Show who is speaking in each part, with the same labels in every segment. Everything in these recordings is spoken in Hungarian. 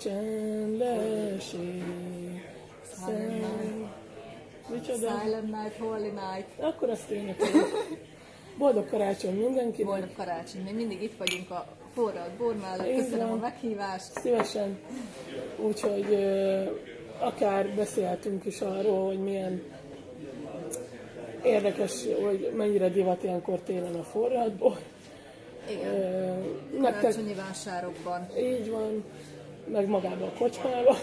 Speaker 1: Csendes ég. Szent. Micsoda?
Speaker 2: Silent Night, Holy Night.
Speaker 1: Akkor azt énekeljük. Boldog karácsony mindenkinek.
Speaker 2: Boldog karácsony. Mi mindig itt vagyunk a forralt bor mellett. Köszönöm a meghívást.
Speaker 1: Szívesen. Úgyhogy akár beszélhetünk is arról, hogy milyen érdekes, hogy mennyire divat ilyenkor télen a forradból.
Speaker 2: Igen. Karácsonyi vásárokban.
Speaker 1: így van, meg magában a kocsmában.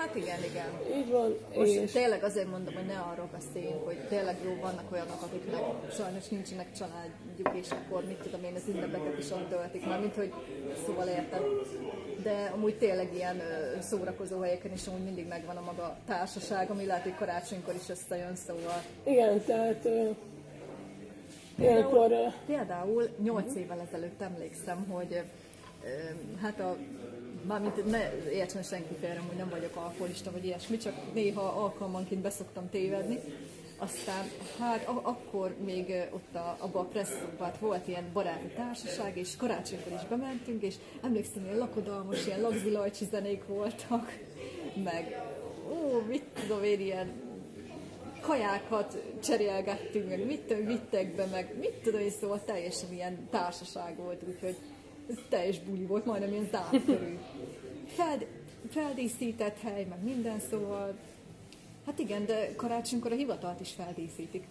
Speaker 2: Hát igen, igen.
Speaker 1: így van,
Speaker 2: Most
Speaker 1: és
Speaker 2: tényleg azért mondom, hogy ne arról beszéljünk, hogy tényleg jó, vannak olyanok, akiknek sajnos nincsenek családjuk, és akkor mit tudom én, az ünnepeket is ott töltik, már mint hogy szóval érted. De amúgy tényleg ilyen szórakozó helyeken is amúgy mindig megvan a maga társaság, ami lehet, hogy karácsonykor is összejön, szóval.
Speaker 1: igen, tehát ö, ilyenkor
Speaker 2: Például 8 évvel ezelőtt emlékszem, hogy hát a Mármint ne értsen senki félre, hogy nem vagyok alkoholista vagy ilyesmi, csak néha alkalmanként beszoktam tévedni. Aztán hát a- akkor még ott a, abban a presszóban volt ilyen baráti társaság, és karácsonykor is bementünk, és emlékszem, ilyen lakodalmas, ilyen lagzilajcsi zenék voltak, meg ó, mit tudom én, ilyen kajákat cserélgettünk, meg mit tudom, vittek be, meg mit tudom én, szóval teljesen ilyen társaság volt, úgyhogy ez teljes buli volt, majdnem ilyen zárt körül. Fel, feldíszített hely, meg minden, szóval hát igen, de karácsonykor a hivatalt is feldíszítik.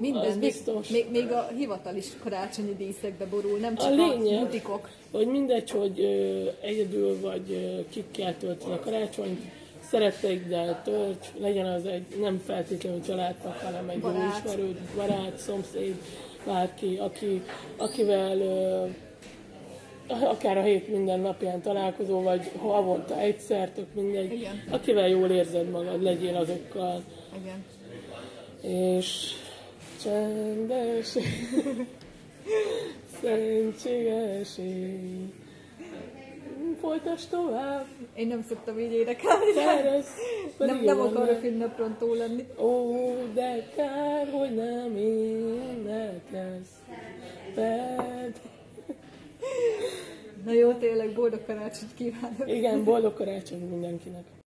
Speaker 2: Minden,
Speaker 1: Az
Speaker 2: még, még, még, a hivatal is karácsonyi díszekbe borul, nem
Speaker 1: A
Speaker 2: csak a,
Speaker 1: lényeg-
Speaker 2: butikok.
Speaker 1: hogy mindegy, hogy ö, egyedül vagy ö, kikkel töltöd a karácsonyt, szeretteiddel tölts, legyen az egy nem feltétlenül családtag, hanem egy jó
Speaker 2: Barát.
Speaker 1: ismerőd, barát, szomszéd, bárki, aki, akivel ö, akár a hét minden napján találkozó, vagy havonta egyszer, tök mindegy,
Speaker 2: Igen.
Speaker 1: akivel jól érzed magad, legyél azokkal,
Speaker 2: Igen.
Speaker 1: és csendes, szentségeség. Folytasd tovább,
Speaker 2: Én nem szoktam így énekelni,
Speaker 1: Szerez,
Speaker 2: nem, nem akarok ünneprontó lenni.
Speaker 1: Ó, de kár, hogy nem énekelsz. Fed.
Speaker 2: Na jó, tényleg boldog karácsonyt kívánok!
Speaker 1: Igen, boldog karácsony mindenkinek.